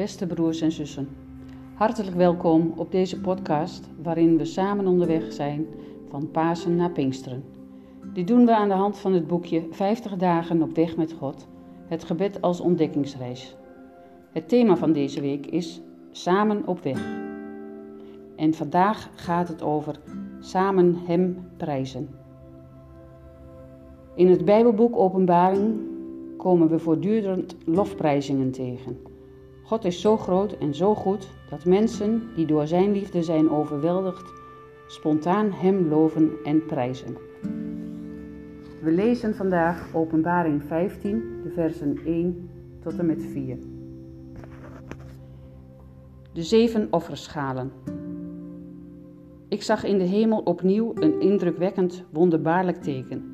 beste broers en zussen. Hartelijk welkom op deze podcast waarin we samen onderweg zijn van Pasen naar Pinksteren. Dit doen we aan de hand van het boekje 50 dagen op weg met God, het gebed als ontdekkingsreis. Het thema van deze week is Samen op weg. En vandaag gaat het over Samen Hem prijzen. In het Bijbelboek Openbaring komen we voortdurend lofprijzingen tegen. God is zo groot en zo goed dat mensen die door Zijn liefde zijn overweldigd, spontaan Hem loven en prijzen. We lezen vandaag Openbaring 15, de versen 1 tot en met 4. De zeven offerschalen. Ik zag in de hemel opnieuw een indrukwekkend wonderbaarlijk teken.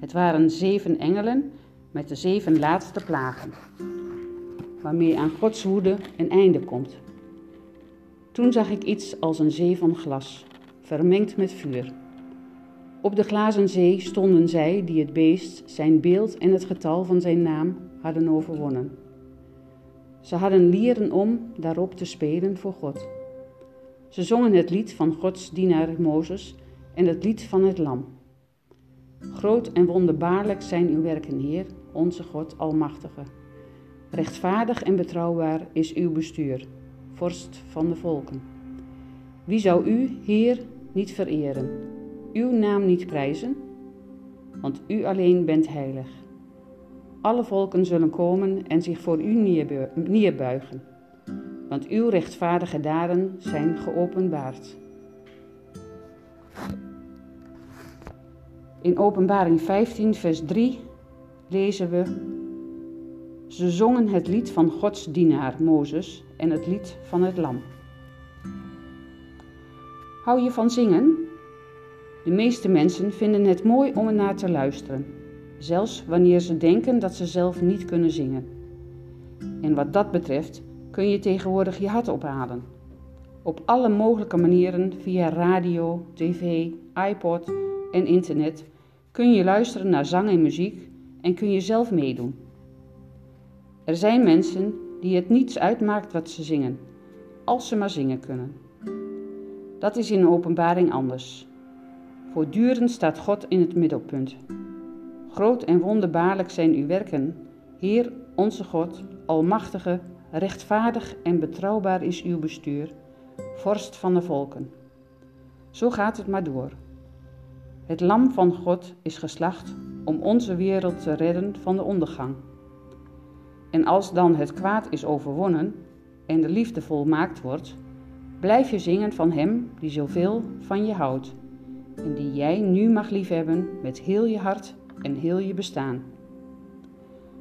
Het waren zeven engelen met de zeven laatste plagen, waarmee aan Gods woede een einde komt. Toen zag ik iets als een zee van glas, vermengd met vuur. Op de glazen zee stonden zij die het beest, zijn beeld en het getal van zijn naam hadden overwonnen. Ze hadden lieren om daarop te spelen voor God. Ze zongen het lied van Gods dienaar Mozes en het lied van het Lam. Groot en wonderbaarlijk zijn uw werken, Heer, onze God Almachtige. Rechtvaardig en betrouwbaar is uw bestuur, vorst van de volken. Wie zou u, Heer, niet vereren, uw naam niet prijzen? Want u alleen bent heilig. Alle volken zullen komen en zich voor u neerbuigen, want uw rechtvaardige daden zijn geopenbaard. In Openbaring 15, vers 3 lezen we: Ze zongen het lied van Gods dienaar Mozes en het lied van het Lam. Hou je van zingen? De meeste mensen vinden het mooi om ernaar te luisteren, zelfs wanneer ze denken dat ze zelf niet kunnen zingen. En wat dat betreft kun je tegenwoordig je hart ophalen. Op alle mogelijke manieren via radio, tv, iPod en internet kun je luisteren naar zang en muziek en kun je zelf meedoen. Er zijn mensen die het niets uitmaakt wat ze zingen, als ze maar zingen kunnen. Dat is in openbaring anders. Voortdurend staat God in het middelpunt. Groot en wonderbaarlijk zijn uw werken, Heer onze God, Almachtige, rechtvaardig en betrouwbaar is uw bestuur, vorst van de volken. Zo gaat het maar door. Het lam van God is geslacht om onze wereld te redden van de ondergang. En als dan het kwaad is overwonnen en de liefde volmaakt wordt, blijf je zingen van Hem die zoveel van je houdt en die jij nu mag liefhebben met heel je hart en heel je bestaan.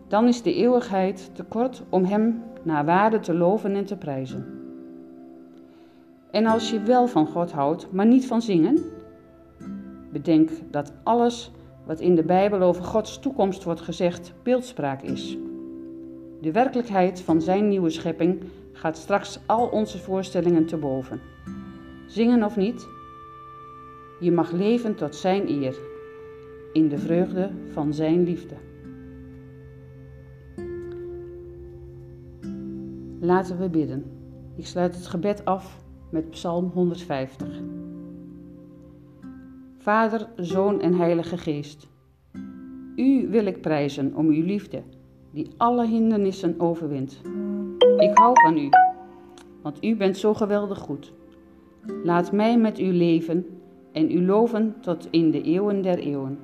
Dan is de eeuwigheid te kort om Hem naar waarde te loven en te prijzen. En als je wel van God houdt, maar niet van zingen, bedenk dat alles wat in de Bijbel over Gods toekomst wordt gezegd beeldspraak is. De werkelijkheid van Zijn nieuwe schepping gaat straks al onze voorstellingen te boven. Zingen of niet, je mag leven tot Zijn eer, in de vreugde van Zijn liefde. Laten we bidden. Ik sluit het gebed af met Psalm 150. Vader, Zoon en Heilige Geest. U wil ik prijzen om uw liefde, die alle hindernissen overwint. Ik hou van u, want u bent zo geweldig goed. Laat mij met u leven en u loven tot in de eeuwen der eeuwen.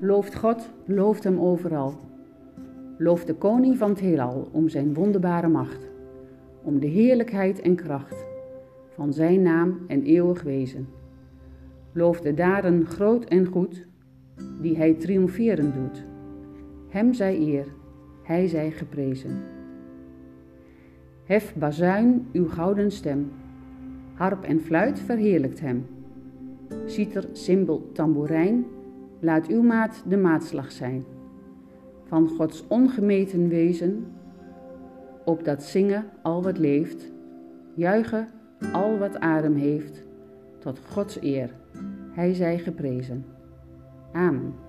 Looft God, looft hem overal. Looft de koning van het heelal om zijn wonderbare macht, om de heerlijkheid en kracht van zijn naam en eeuwig wezen. Loof de daden groot en goed, die hij triomferend doet. Hem zij eer, hij zij geprezen. Hef bazuin uw gouden stem, harp en fluit verheerlijkt hem. Citer, cymbal, tamboerijn, laat uw maat de maatslag zijn. Van Gods ongemeten wezen, op dat zingen al wat leeft, juichen al wat adem heeft, tot Gods eer. Hij zij geprezen. Amen.